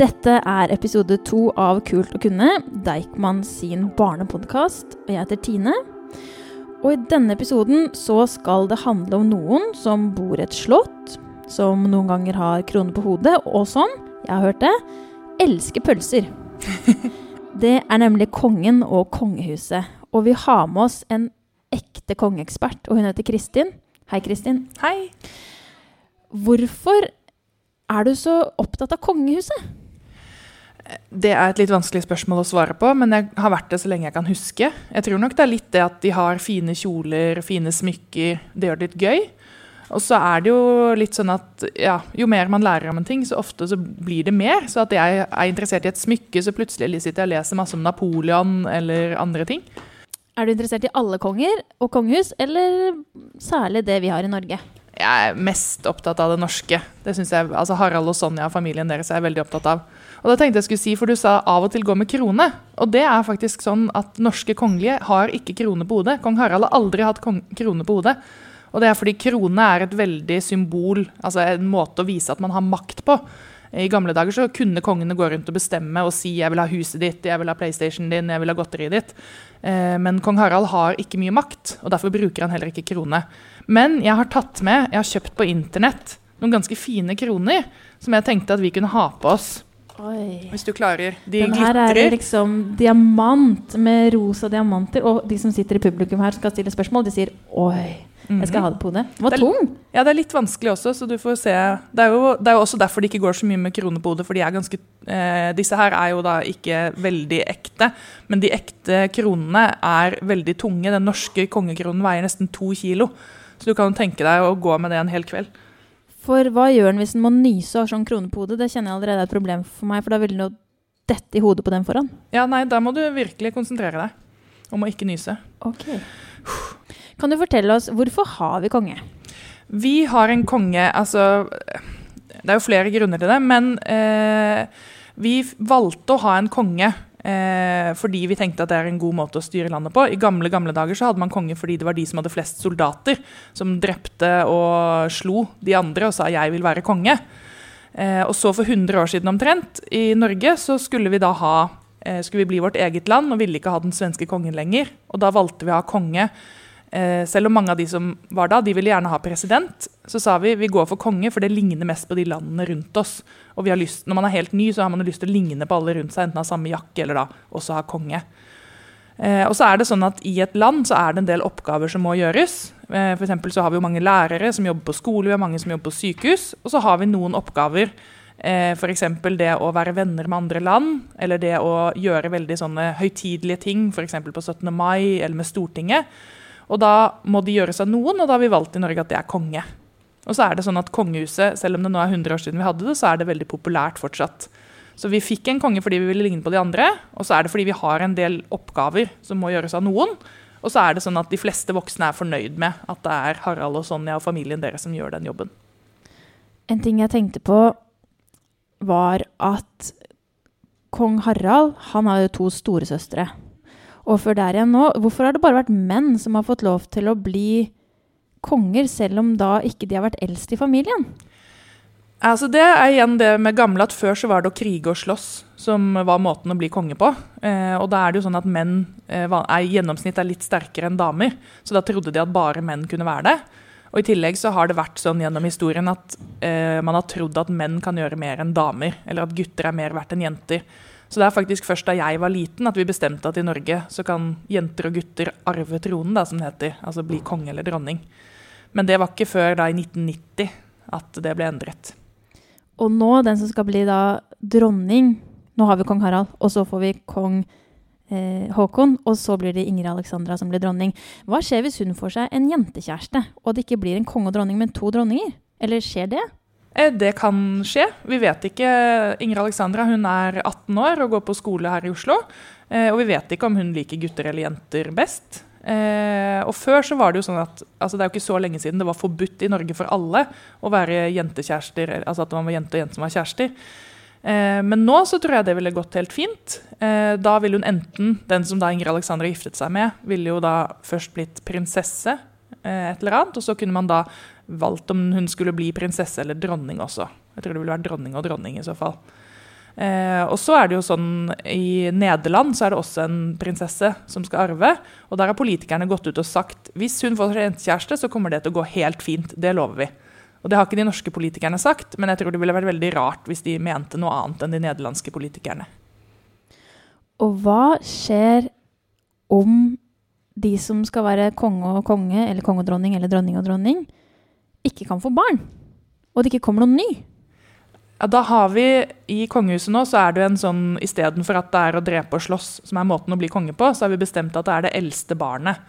Dette er episode to av Kult å kunne, Deichman sin barnepodkast. Og jeg heter Tine. Og i denne episoden så skal det handle om noen som bor et slott, som noen ganger har krone på hodet, og som, jeg har hørt det, elsker pølser. Det er nemlig kongen og kongehuset. Og vi har med oss en ekte kongeekspert, og hun heter Kristin. Hei, Kristin. Hei. Hvorfor er du så opptatt av kongehuset? Det er et litt vanskelig spørsmål å svare på, men jeg har vært det så lenge jeg kan huske. Jeg tror nok det er litt det at de har fine kjoler, fine smykker, det gjør det litt gøy. Og så er det jo litt sånn at ja, jo mer man lærer om en ting, så ofte så blir det mer. Så at jeg er interessert i et smykke, så plutselig sitter jeg og leser masse om Napoleon eller andre ting. Er du interessert i alle konger og kongehus, eller særlig det vi har i Norge? Jeg er mest opptatt av det norske. Det synes jeg, altså Harald og Sonja og familien deres er jeg veldig opptatt av. Og da tenkte jeg skulle si, for Du sa av og til gå med krone. Og det er faktisk sånn at norske kongelige har ikke krone på hodet. Kong Harald har aldri hatt krone på hodet. Og det er fordi krone er et veldig symbol, altså en måte å vise at man har makt på. I gamle dager så kunne kongene gå rundt og bestemme og si 'jeg vil ha huset ditt', 'jeg vil ha PlayStation din', 'jeg vil ha godteriet ditt'. Eh, men kong Harald har ikke mye makt, og derfor bruker han heller ikke krone. Men jeg har tatt med, jeg har kjøpt på internett noen ganske fine kroner som jeg tenkte at vi kunne ha på oss. Oi. Hvis du klarer. De Den her er liksom diamant med rosa diamanter. Og de som sitter i publikum her skal stille spørsmål, de sier 'oi'. Jeg skal ha det på hodet. Den var Det tung. Ja, det er litt vanskelig også, så du får se. Det er jo, det er jo også derfor det ikke går så mye med kroner på hodet, for de er ganske eh, Disse her er jo da ikke veldig ekte, men de ekte kronene er veldig tunge. Den norske kongekronen veier nesten to kilo, så du kan tenke deg å gå med det en hel kveld. For hva gjør den hvis den må nyse og har sånn krone på hodet? Det kjenner jeg allerede er et problem for meg, for da vil den jo dette i hodet på den foran. Ja, nei, da må du virkelig konsentrere deg om å ikke nyse. Ok. Kan du fortelle oss, hvorfor har vi konge? Vi har en konge Altså, det er jo flere grunner til det, men eh, vi valgte å ha en konge eh, fordi vi tenkte at det er en god måte å styre landet på. I gamle gamle dager så hadde man konge fordi det var de som hadde flest soldater, som drepte og slo de andre og sa 'jeg vil være konge'. Eh, og så for 100 år siden omtrent, i Norge, så skulle vi da ha eh, skulle vi bli vårt eget land og ville ikke ha den svenske kongen lenger. Og da valgte vi å ha konge. Eh, selv om mange av de som var da, de ville gjerne ha president, så sa vi vi går for konge, for det ligner mest på de landene rundt oss. Og vi har lyst, når man er helt ny, så har man lyst til å ligne på alle rundt seg, enten ha samme jakke eller da også ha konge. Eh, og så er det sånn at I et land så er det en del oppgaver som må gjøres. Eh, for så har vi jo mange lærere som jobber på skole, vi har mange som jobber på sykehus. Og så har vi noen oppgaver, f.eks. det å være venner med andre land. Eller det å gjøre veldig sånne høytidelige ting, f.eks. på 17. mai eller med Stortinget. Og da må de gjøres av noen, og da har vi valgt i Norge at det er konge. Og så er det sånn at kongehuset, selv om det nå er 100 år siden vi hadde det, så er det veldig populært fortsatt. Så vi fikk en konge fordi vi ville ligne på de andre, og så er det fordi vi har en del oppgaver som må gjøres av noen. Og så er det sånn at de fleste voksne er fornøyd med at det er Harald og Sonja og familien deres som gjør den jobben. En ting jeg tenkte på, var at kong Harald han har jo to storesøstre. Og før der igjen nå, hvorfor har det bare vært menn som har fått lov til å bli konger, selv om da ikke de har vært eldst i familien? Altså Det er igjen det med gamle at før så var det å krige og slåss som var måten å bli konge på. Eh, og da er det jo sånn at menn eh, i gjennomsnitt er litt sterkere enn damer. Så da trodde de at bare menn kunne være det. Og i tillegg så har det vært sånn gjennom historien at eh, man har trodd at menn kan gjøre mer enn damer. Eller at gutter er mer verdt enn jenter. Så det er faktisk først da jeg var liten at vi bestemte at i Norge så kan jenter og gutter arve tronen, da, som det heter. Altså bli konge eller dronning. Men det var ikke før da i 1990 at det ble endret. Og nå, den som skal bli da dronning Nå har vi kong Harald, og så får vi kong eh, Håkon, og så blir det Ingrid Alexandra som blir dronning. Hva skjer hvis hun får seg en jentekjæreste, og det ikke blir en konge og dronning, men to dronninger? Eller skjer det? Eh, Det kan skje. Vi vet ikke. Inger Alexandra hun er 18 år og går på skole her i Oslo. Eh, Og vi vet ikke om hun liker gutter eller jenter best. Eh, Og før så var det jo sånn at altså Det er jo ikke så lenge siden det var forbudt i Norge for alle å være jentekjærester, altså at man var jente og jente som var kjærester. Men nå så tror jeg det ville gått helt fint. Da ville hun enten, den som da Inger Alexandra giftet seg med, ville jo da først blitt prinsesse, et eller annet, og så kunne man da valgt om hun skulle bli prinsesse eller dronning også. Jeg tror det ville vært dronning og dronning i så fall. Eh, og så er det jo sånn I Nederland så er det også en prinsesse som skal arve. Og der har politikerne gått ut og sagt hvis hun får seg jentekjæreste, så kommer det til å gå helt fint. Det lover vi. Og Det har ikke de norske politikerne sagt, men jeg tror det ville vært veldig rart hvis de mente noe annet enn de nederlandske politikerne. Og hva skjer om de som skal være konge og konge, eller konge og dronning, eller dronning og dronning, ikke kan få barn? Og det ikke kommer noen ny? Ja, da har vi I kongehuset nå så er det jo en sånn istedenfor at det er å drepe og slåss som er måten å bli konge på, så har vi bestemt at det er det eldste barnet.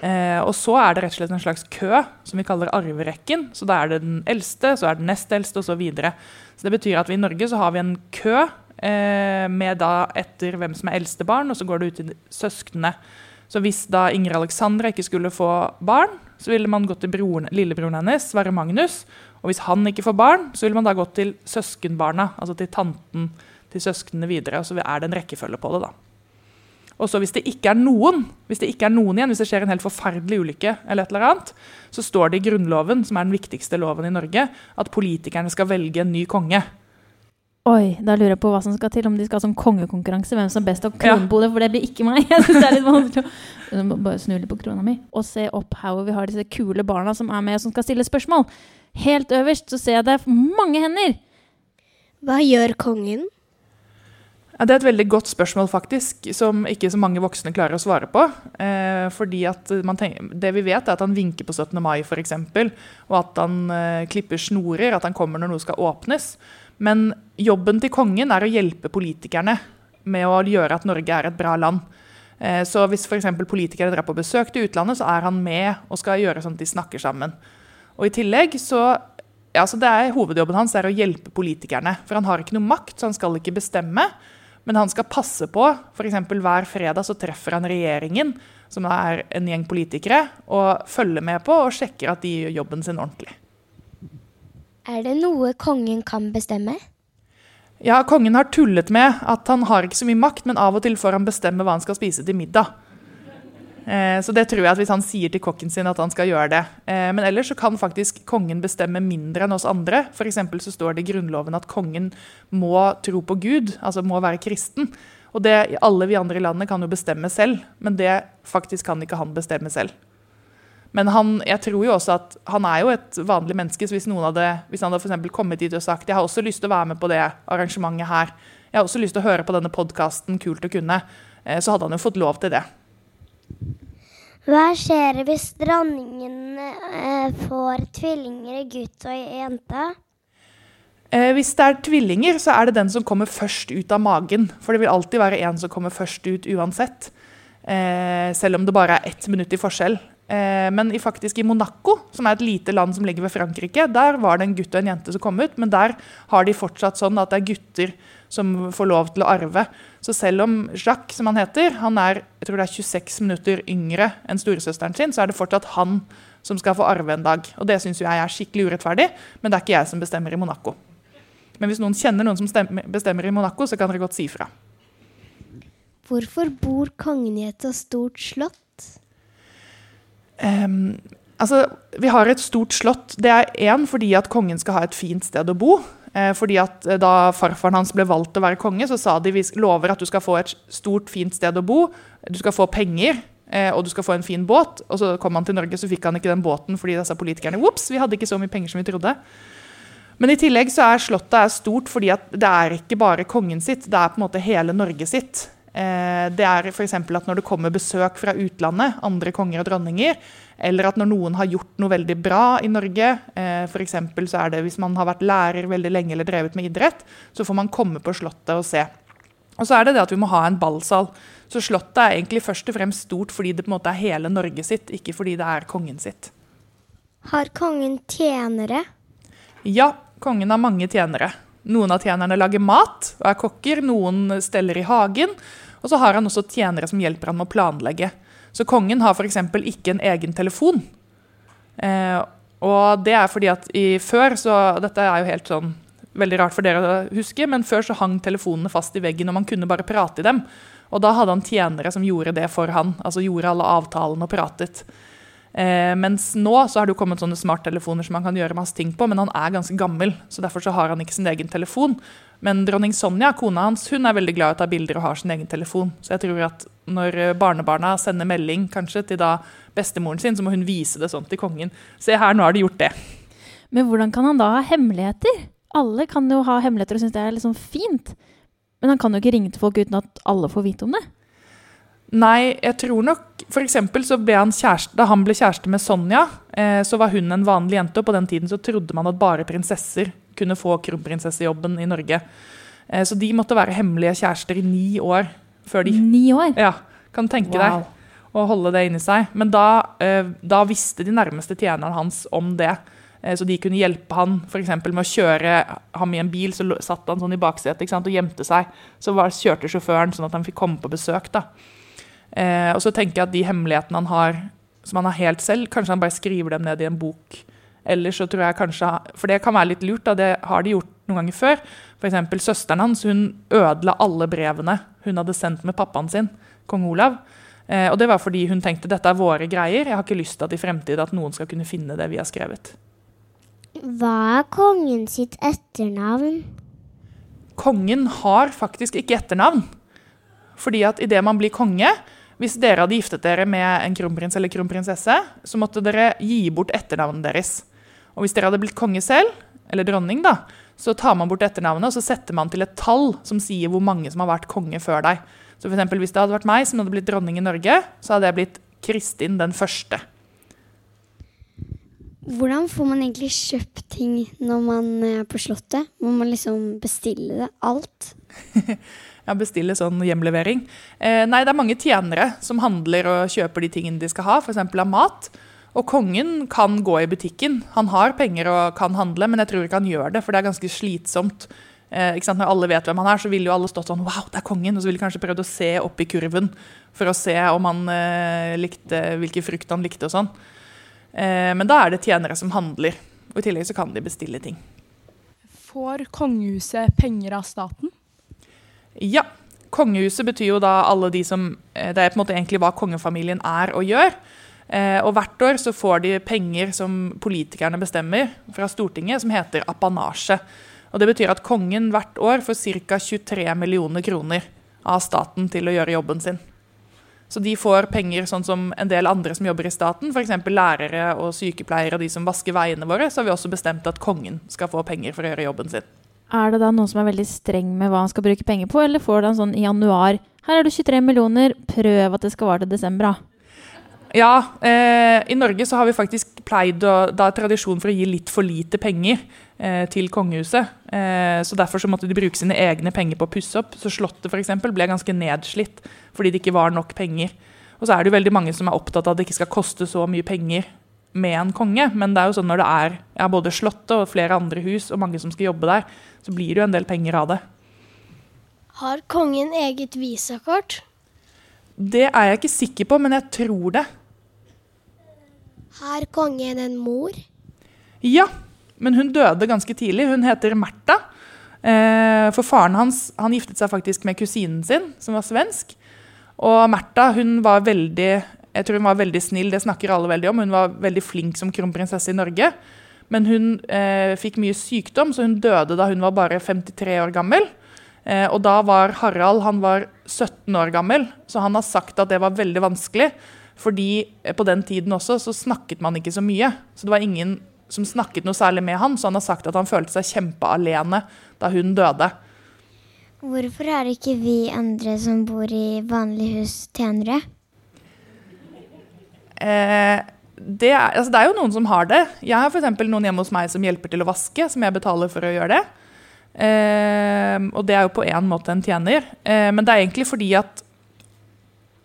Eh, og så er det rett og slett en slags kø som vi kaller arverekken. Så da er det den eldste, så er det nest eldste, og så videre. Så det betyr at vi i Norge så har vi en kø eh, med da etter hvem som er eldste barn, og så går det ut til søsknene. Så hvis da Ingrid Alexandra ikke skulle få barn, så ville man gått til broren, lillebroren hennes, Sverre Magnus, og hvis han ikke får barn, så ville man da gå til søskenbarna, altså til tanten til søsknene videre. Og så er det en rekkefølge på det, da. Og så hvis det ikke er noen hvis det ikke er noen igjen, hvis det skjer en helt forferdelig ulykke, eller et eller annet, så står det i Grunnloven, som er den viktigste loven i Norge, at politikerne skal velge en ny konge. Oi, da lurer jeg på hva som skal til. Om de skal ha sånn kongekonkurranse. Hvem som er best å kronbode, ja. for det blir ikke meg. Jeg synes det er litt vanskelig å Bare snu litt på krona mi og se opp her hvor vi har disse kule barna som er med som skal stille spørsmål. Helt øverst så ser jeg det er mange hender. Hva gjør kongen? Ja, det er et veldig godt spørsmål, faktisk, som ikke så mange voksne klarer å svare på. Eh, fordi at tenker, Det vi vet, er at han vinker på 17. mai, f.eks. Og at han eh, klipper snorer, at han kommer når noe skal åpnes. Men jobben til kongen er å hjelpe politikerne med å gjøre at Norge er et bra land. Eh, så hvis f.eks. politikere drar på besøk til utlandet, så er han med og skal gjøre sånn at de snakker sammen. Og i tillegg så ja, så det er Hovedjobben hans er å hjelpe politikerne. For han har ikke noe makt, så han skal ikke bestemme. Men han skal passe på. F.eks. hver fredag så treffer han regjeringen, som er en gjeng politikere, og følger med på og sjekker at de gjør jobben sin ordentlig. Er det noe kongen kan bestemme? Ja, kongen har tullet med at han har ikke så mye makt, men av og til får han bestemme hva han skal spise til middag. Eh, så det tror jeg at hvis han sier til kokken sin at han skal gjøre det. Eh, men ellers så kan faktisk kongen bestemme mindre enn oss andre. F.eks. så står det i Grunnloven at kongen må tro på Gud, altså må være kristen. Og det alle vi andre i landet kan jo bestemme selv, men det faktisk kan ikke han bestemme selv. Men han, jeg tror jo også at han er jo et vanlig menneske, så hvis, noen hadde, hvis han hadde for kommet dit og sagt jeg har også lyst til å være med på det arrangementet her, jeg har også lyst til å høre på denne podkasten Kult å kunne, eh, så hadde han jo fått lov til det. Hva skjer hvis dronningen eh, får tvillinger, gutt og jente? Eh, hvis det er tvillinger, så er det den som kommer først ut av magen. For det vil alltid være en som kommer først ut uansett. Eh, selv om det bare er ett minutt i forskjell. Eh, men faktisk i Monaco, som er et lite land som ligger ved Frankrike, der var det en gutt og en jente som kom ut. Men der har de fortsatt sånn at det er gutter som får lov til å arve. Så selv om Jacques, som han heter, han er jeg tror det er 26 minutter yngre enn storesøsteren sin, så er det fortsatt han som skal få arve en dag. Og det syns jeg er skikkelig urettferdig, men det er ikke jeg som bestemmer i Monaco. Men hvis noen kjenner noen som bestemmer i Monaco, så kan dere godt si fra. Hvorfor bor kongen i et så stort slott? Um, altså, vi har et stort slott. Det er én fordi at kongen skal ha et fint sted å bo. Eh, fordi at eh, Da farfaren hans ble valgt til å være konge, så sa de vi lover at du skal få et stort, fint sted å bo. Du skal få penger, eh, og du skal få en fin båt. Og så kom han til Norge, så fikk han ikke den båten fordi disse politikerne Ops, vi hadde ikke så mye penger som vi trodde. Men i tillegg så er slottet er stort fordi at det er ikke bare kongen sitt, det er på en måte hele Norge sitt. Det er f.eks. at når det kommer besøk fra utlandet, andre konger og dronninger, eller at når noen har gjort noe veldig bra i Norge, eh, f.eks. så er det hvis man har vært lærer veldig lenge eller drevet med idrett, så får man komme på Slottet og se. Og så er det det at vi må ha en ballsal. Så Slottet er egentlig først og fremst stort fordi det på en måte er hele Norge sitt, ikke fordi det er kongen sitt. Har kongen tjenere? Ja, kongen har mange tjenere. Noen av tjenerne lager mat og er kokker, noen steller i hagen. Og så har han også tjenere som hjelper han med å planlegge. Så kongen har f.eks. ikke en egen telefon. Eh, og det er fordi at i før så Dette er jo helt sånn veldig rart for dere å huske, men før så hang telefonene fast i veggen, og man kunne bare prate i dem. Og da hadde han tjenere som gjorde det for han, altså gjorde alle avtalene og pratet. Eh, mens nå så har det jo kommet sånne smarttelefoner som man kan gjøre masse ting på, men han er ganske gammel, så derfor så har han ikke sin egen telefon. Men dronning Sonja, kona hans, hun er veldig glad i å ta bilder og har sin egen telefon. Så jeg tror at når eh, barnebarna sender melding kanskje til da bestemoren sin, så må hun vise det sånn til kongen. Se her, nå har de gjort det. Men hvordan kan han da ha hemmeligheter? Alle kan jo ha hemmeligheter og synes det er liksom fint. Men han kan jo ikke ringe til folk uten at alle får vite om det. Nei, jeg tror nok For eksempel så ble han kjæreste, da han ble kjæreste med Sonja, eh, så var hun en vanlig jente, og på den tiden så trodde man at bare prinsesser kunne få kronprinsessejobben i Norge. Eh, så de måtte være hemmelige kjærester i ni år før de Ni år? Ja, kan tenke Wow. deg Og holde det inni seg. Men da, eh, da visste de nærmeste tjenerne hans om det. Eh, Så de kunne hjelpe han for med å kjøre ham i en bil. Så satt han sånn i baksetet og gjemte seg. Så var, kjørte sjåføren sånn at han fikk komme på besøk. da. Eh, og så tenker jeg at de hemmelighetene han har, som han har helt selv, kanskje han bare skriver dem ned i en bok. Ellers så tror jeg kanskje, For det kan være litt lurt, da, det har de gjort noen ganger før. F.eks. søsteren hans hun ødela alle brevene hun hadde sendt med pappaen sin, kong Olav. Eh, og det var fordi hun tenkte dette er våre greier, jeg har ikke lyst til at i fremtiden at noen skal kunne finne det vi har skrevet. Hva er kongen sitt etternavn? Kongen har faktisk ikke etternavn. Fordi at idet man blir konge Hvis dere hadde giftet dere med en kronprins eller kronprinsesse, så måtte dere gi bort etternavnet deres. Og hvis dere hadde blitt konge selv, eller dronning, da, så tar man bort etternavnet og så setter man til et tall som sier hvor mange som har vært konge før deg. Så for eksempel, Hvis det hadde vært meg som hadde blitt dronning i Norge, så hadde jeg blitt Kristin den første. Hvordan får man egentlig kjøpt ting når man er på Slottet? Må man liksom bestille det? Alt? Ja, bestille sånn hjemlevering. Eh, nei, det er mange tjenere som handler og kjøper de tingene de skal ha, f.eks. av mat. Og kongen kan gå i butikken. Han har penger og kan handle, men jeg tror ikke han gjør det, for det er ganske slitsomt. Eh? Når alle vet hvem han er, så ville jo alle stått sånn Wow, det er kongen! Og så ville de kanskje prøvd å se opp i kurven for å se om han eh, likte hvilke frukt han likte og sånn. Eh, men da er det tjenere som handler. Og i tillegg så kan de bestille ting. Får kongehuset penger av staten? Ja. Kongehuset betyr jo da alle de som eh, Det er på en måte egentlig hva kongefamilien er og gjør. Eh, Og hvert år så får de penger som politikerne bestemmer fra Stortinget, som heter apanasje. Og Det betyr at kongen hvert år får ca. 23 millioner kroner av staten til å gjøre jobben sin. Så de får penger sånn som en del andre som jobber i staten, f.eks. lærere og sykepleiere og de som vasker veiene våre, så har vi også bestemt at kongen skal få penger for å gjøre jobben sin. Er det da noen som er veldig streng med hva han skal bruke penger på, eller får han sånn i januar Her er det 23 millioner, prøv at det skal vare til desember, da. Ja, eh, i Norge så har vi faktisk pleid å Da er tradisjon for å gi litt for lite penger eh, til kongehuset. Eh, så derfor så måtte de bruke sine egne penger på å pusse opp. Så Slottet eksempel, ble ganske nedslitt fordi det ikke var nok penger. Og så er det jo veldig mange som er opptatt av at det ikke skal koste så mye penger med en konge. Men det er jo sånn når det er ja, både Slottet og flere andre hus og mange som skal jobbe der, så blir det jo en del penger av det. Har kongen eget visakort? Det er jeg ikke sikker på, men jeg tror det. Har kongen en mor? Ja, men hun døde ganske tidlig. Hun heter Märtha. Eh, for faren hans han giftet seg faktisk med kusinen sin, som var svensk. Og Märtha hun var veldig jeg tror hun var veldig snill, det snakker alle veldig om. Hun var veldig flink som kronprinsesse i Norge. Men hun eh, fikk mye sykdom, så hun døde da hun var bare 53 år gammel. Eh, og da var Harald han var 17 år gammel, så han har sagt at det var veldig vanskelig. Fordi eh, på den tiden også så snakket man ikke så mye. Så det var ingen som snakket noe særlig med han, så han har sagt at han følte seg kjempealene da hun døde. Hvorfor er ikke vi andre som bor i vanlige hus, tjenere? Eh, det, er, altså det er jo noen som har det. Jeg har f.eks. noen hjemme hos meg som hjelper til å vaske, som jeg betaler for å gjøre det. Eh, og det er jo på en måte en tjener. Eh, men det er egentlig fordi at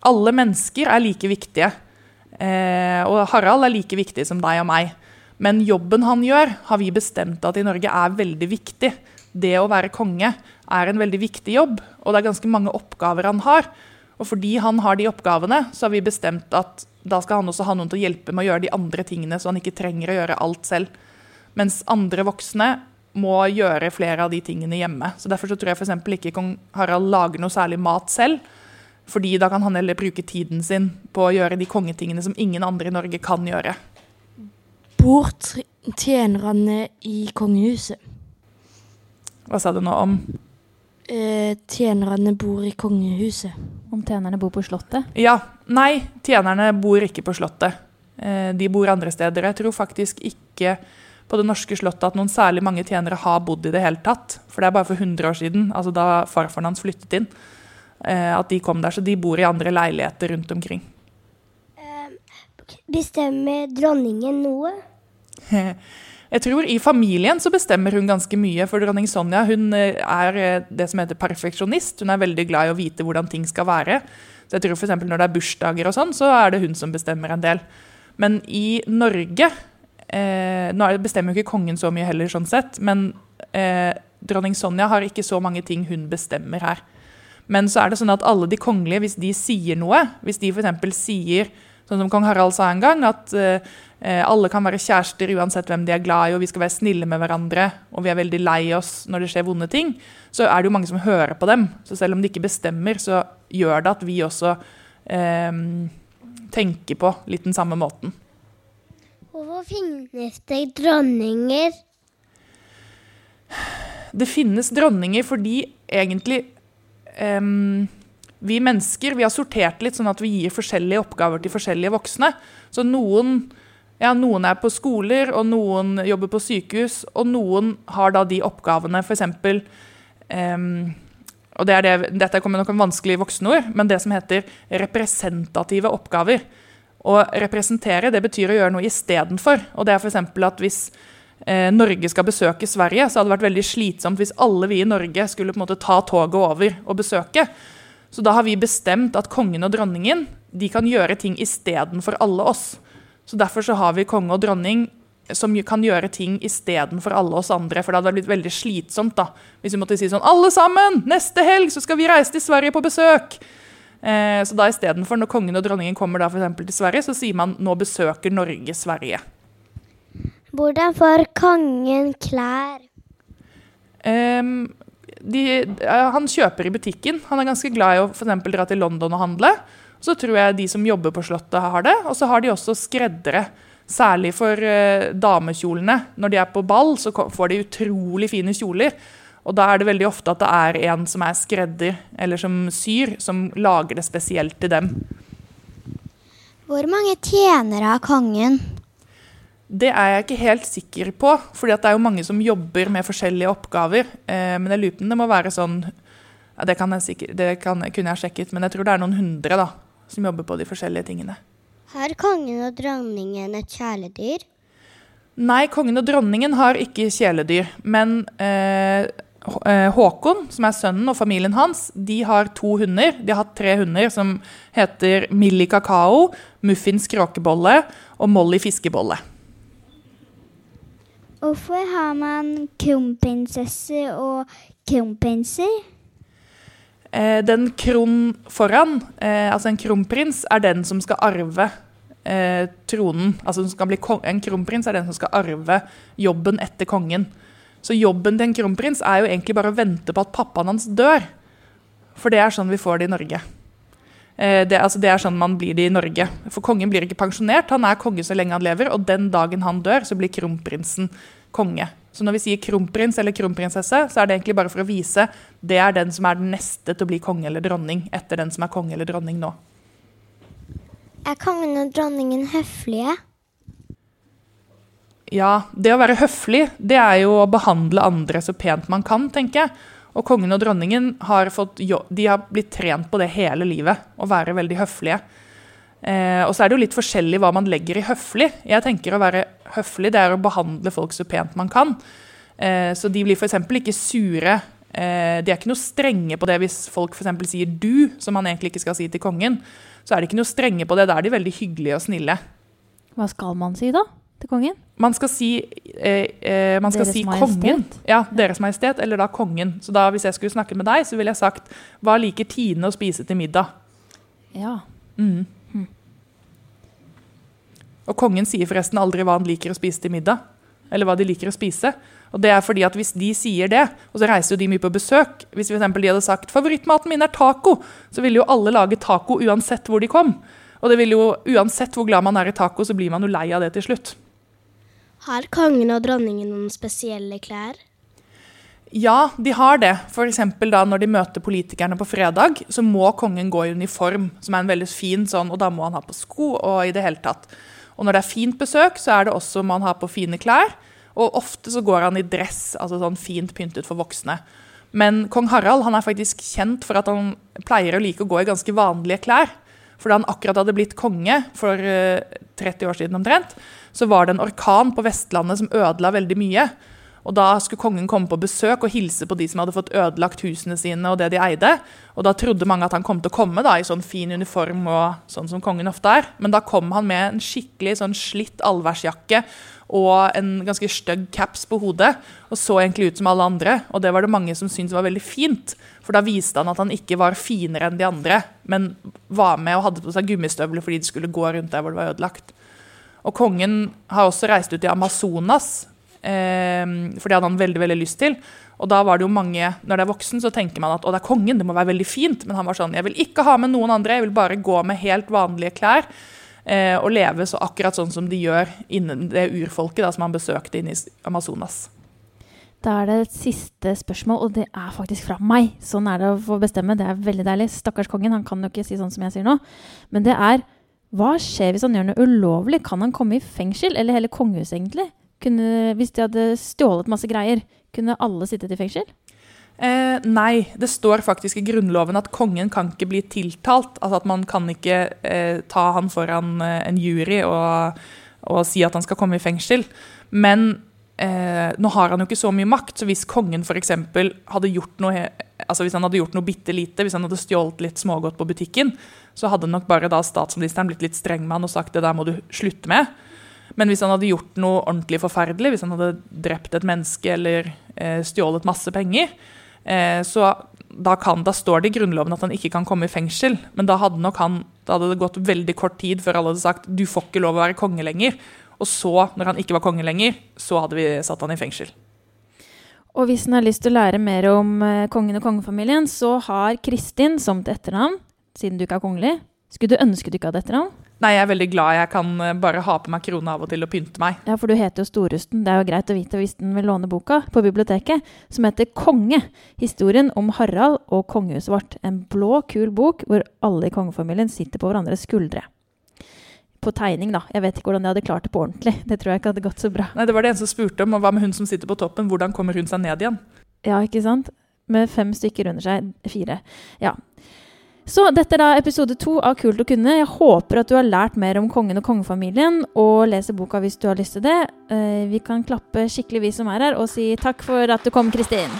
alle mennesker er like viktige. Eh, og Harald er like viktig som deg og meg. Men jobben han gjør, har vi bestemt at i Norge er veldig viktig. Det å være konge er en veldig viktig jobb, og det er ganske mange oppgaver han har. Og fordi han har de oppgavene, så har vi bestemt at da skal han også ha noen til å hjelpe med å gjøre de andre tingene, så han ikke trenger å gjøre alt selv. Mens andre voksne må gjøre flere av de tingene hjemme. Så Derfor så tror jeg f.eks. ikke kong Harald lager noe særlig mat selv. Fordi da kan han heller bruke tiden sin på å gjøre de kongetingene som ingen andre i Norge kan gjøre. Bor tjenerne i kongehuset? Hva sa du nå om eh, tjenerne bor i kongehuset. Om tjenerne bor på Slottet? Ja. Nei, tjenerne bor ikke på Slottet. Eh, de bor andre steder. Jeg tror faktisk ikke på det norske slottet at noen særlig mange tjenere har bodd i det hele tatt. For det er bare for 100 år siden, altså da farfaren hans flyttet inn, eh, at de kom der. Så de bor i andre leiligheter rundt omkring. Bestemmer dronningen noe? Jeg tror I familien så bestemmer hun ganske mye. For dronning Sonja hun eh, er eh, det som heter perfeksjonist. Hun er veldig glad i å vite hvordan ting skal være. Så jeg tror eksempel Når det er bursdager, og sånn, så er det hun som bestemmer en del. Men i Norge eh, Nå bestemmer jo ikke kongen så mye heller, sånn sett. Men eh, dronning Sonja har ikke så mange ting hun bestemmer her. Men så er det sånn at alle de kongelige, hvis de sier noe Hvis de f.eks. sier Sånn som kong Harald sa en gang, at uh, alle kan være kjærester uansett hvem de er glad i, og vi skal være snille med hverandre, og vi er veldig lei oss når det skjer vonde ting, så er det jo mange som hører på dem. Så selv om de ikke bestemmer, så gjør det at vi også eh, tenker på litt den samme måten. Hvorfor finnes det dronninger? Det finnes dronninger fordi egentlig um, vi mennesker vi har sortert litt sånn at vi gir forskjellige oppgaver til forskjellige voksne. Så noen, ja, noen er på skoler, og noen jobber på sykehus, og noen har da de oppgavene, f.eks. Um, og det det, Dette kommer nok en vanskelig voksenord, men det som heter representative oppgaver. Å representere det betyr å gjøre noe istedenfor. Og det er f.eks. at hvis eh, Norge skal besøke Sverige, så hadde det vært veldig slitsomt hvis alle vi i Norge skulle på en måte ta toget over og besøke. Så da har vi bestemt at kongen og dronningen de kan gjøre ting istedenfor alle oss. Så Derfor så har vi konge og dronning som kan gjøre ting istedenfor alle oss andre. For det hadde blitt veldig slitsomt da, hvis vi måtte si sånn Alle sammen! Neste helg så skal vi reise til Sverige på besøk! Eh, så da istedenfor, når kongen og dronningen kommer da for til Sverige, så sier man nå besøker Norge Sverige. Hvordan får kongen klær? Um, de, han kjøper i butikken. Han er ganske glad i å for dra til London og handle. Så tror jeg de som jobber på Slottet, har det. Og så har de også skreddere. Særlig for uh, damekjolene. Når de er på ball, så får de utrolig fine kjoler. Og da er det veldig ofte at det er en som er skredder, eller som syr, som lager det spesielt til dem. Hvor mange tjenere har kongen? Det er jeg ikke helt sikker på, For det er jo mange som jobber med forskjellige oppgaver. Eh, men jeg lurer på om det må være sånn ja, Det, kan jeg sikkert, det kan, kunne jeg sjekket, men jeg tror det er noen hundre da, som jobber på de forskjellige tingene. Har kongen og dronningen et kjæledyr? Nei, kongen og dronningen har ikke kjæledyr. Men eh, eh, Håkon, som er sønnen, og familien hans, de har to hunder. De har hatt tre hunder som heter Millie Kakao, Muffins kråkebolle og Molly fiskebolle. Hvorfor har man kronprinsesse og kronprinser? Eh, den kron foran, eh, altså en kronprins, er den som skal arve eh, tronen. Altså En kronprins er den som skal arve jobben etter kongen. Så jobben til en kronprins er jo egentlig bare å vente på at pappaen hans dør. For det er sånn vi får det i Norge. Eh, det, altså det, er sånn man blir det i Norge. For kongen blir ikke pensjonert, han er konge så lenge han lever. Og den dagen han dør, så blir kronprinsen konge. Så når vi sier kronprins eller kronprinsesse, så er det egentlig bare for å vise det er den som er den neste til å bli konge eller dronning etter den som er konge eller dronning nå. Er kongen og dronningen høflige? Ja, det å være høflig, det er jo å behandle andre så pent man kan, tenker jeg. Og kongen og dronningen har, fått, de har blitt trent på det hele livet, å være veldig høflige. Eh, og så er det jo litt forskjellig hva man legger i høflig. Jeg tenker å være høflig det er å behandle folk så pent man kan. Eh, så de blir f.eks. ikke sure. Eh, de er ikke noe strenge på det hvis folk f.eks. sier 'du', som man egentlig ikke skal si til kongen. Så er de ikke noe strenge på det. Da er de veldig hyggelige og snille. Hva skal man si da? til kongen? Man skal si, eh, eh, man skal Deres si kongen. Ja, Deres Majestet, eller da kongen. Så da, hvis jeg skulle snakket med deg, så ville jeg sagt hva liker Tine å spise til middag? Ja. Mm. Og kongen sier forresten aldri hva han liker å spise til middag. Eller hva de liker å spise. Og det er fordi at Hvis de sier det, og så reiser jo de mye på besøk Hvis for eksempel de hadde sagt favorittmaten min er taco, så ville jo alle lage taco uansett hvor de kom. Og det ville jo, uansett hvor glad man er i taco, så blir man jo lei av det til slutt. Har kongen og dronningen noen spesielle klær? Ja, de har det. F.eks. da når de møter politikerne på fredag, så må kongen gå i uniform, som er en veldig fin sånn, og da må han ha på sko og i det hele tatt. Og når det er fint besøk, så er det også man har på fine klær. Og ofte så går han i dress, altså sånn fint pyntet for voksne. Men kong Harald han er faktisk kjent for at han pleier å like å gå i ganske vanlige klær. For da han akkurat hadde blitt konge for 30 år siden omtrent, så var det en orkan på Vestlandet som ødela veldig mye. Og Da skulle kongen komme på besøk og hilse på de som hadde fått ødelagt husene sine. Og det de eide. Og da trodde mange at han kom til å komme da, i sånn fin uniform og sånn som kongen ofte er. Men da kom han med en skikkelig sånn slitt allværsjakke og en ganske stygg caps på hodet. Og så egentlig ut som alle andre. Og det var det mange som syntes var veldig fint. For da viste han at han ikke var finere enn de andre, men var med og hadde på seg gummistøvler fordi de skulle gå rundt der hvor det var ødelagt. Og kongen har også reist ut i Amazonas for det hadde han veldig veldig lyst til. Og da var det jo mange, Når det er voksen, så tenker man at å, det er kongen, det må være veldig fint. Men han var sånn jeg vil ikke ha med noen andre, jeg vil bare gå med helt vanlige klær. Eh, og leve så akkurat sånn som de gjør innen det urfolket da, som han besøkte inne i Amazonas. Da er det et siste spørsmål, og det er faktisk fra meg. Sånn er det å få bestemme. Det er veldig deilig. Stakkars kongen, han kan jo ikke si sånn som jeg sier nå. Men det er hva skjer hvis han gjør noe ulovlig? Kan han komme i fengsel, eller hele kongehuset, egentlig? Kunne, hvis de hadde stjålet masse greier, kunne alle sittet i fengsel? Eh, nei, det står faktisk i Grunnloven at kongen kan ikke bli tiltalt. Altså at man kan ikke eh, ta han foran eh, en jury og, og, si at han skal komme i fengsel. Men eh, nå har han jo ikke så mye makt, så hvis kongen f.eks. hadde gjort noe altså hvis han hadde gjort noe bitte lite, hvis han hadde stjålet litt smågodt på butikken, så hadde nok bare da statsministeren blitt litt streng med han og sagt det der må du slutte med. Men hvis han hadde gjort noe ordentlig forferdelig, hvis han hadde drept et menneske eller eh, stjålet masse penger, eh, så da, kan, da, står det i Grunnloven at han ikke kan komme i fengsel. Men da hadde, han, da hadde det gått veldig kort tid før alle hadde sagt du får ikke lov å være konge lenger. Og så, når han ikke var konge lenger, så hadde vi satt han i fengsel. Og hvis en har lyst til å lære mer om eh, kongen og kongefamilien, så har Kristin som til etternavn, siden du ikke er kongelig. Skulle du ønske du ikke hadde etternavn? Nei, jeg er veldig glad jeg kan eh, bare ha på meg krone av og til og pynte meg. Ja, for du heter jo Storusten. Det er jo greit å vite hvis den vil låne boka på biblioteket, som heter Konge. Historien om Harald og kongehuset vårt. En blå, kul bok hvor alle i kongefamilien sitter på hverandres skuldre. På tegning, da. Jeg vet ikke hvordan de hadde klart det på ordentlig. Det tror jeg ikke hadde gått så bra. Nei, Det var det en som spurte om, og hva med hun som sitter på toppen? Hvordan kommer hun seg ned igjen? Ja, ikke sant? Med fem stykker under seg. Fire. Ja. Så dette er da episode to av Kult å kunne. Jeg håper at du har lært mer om kongen og kongefamilien, og leser boka hvis du har lyst til det. Eh, vi kan klappe skikkelig, vi som er her, og si takk for at du kom, Kristin.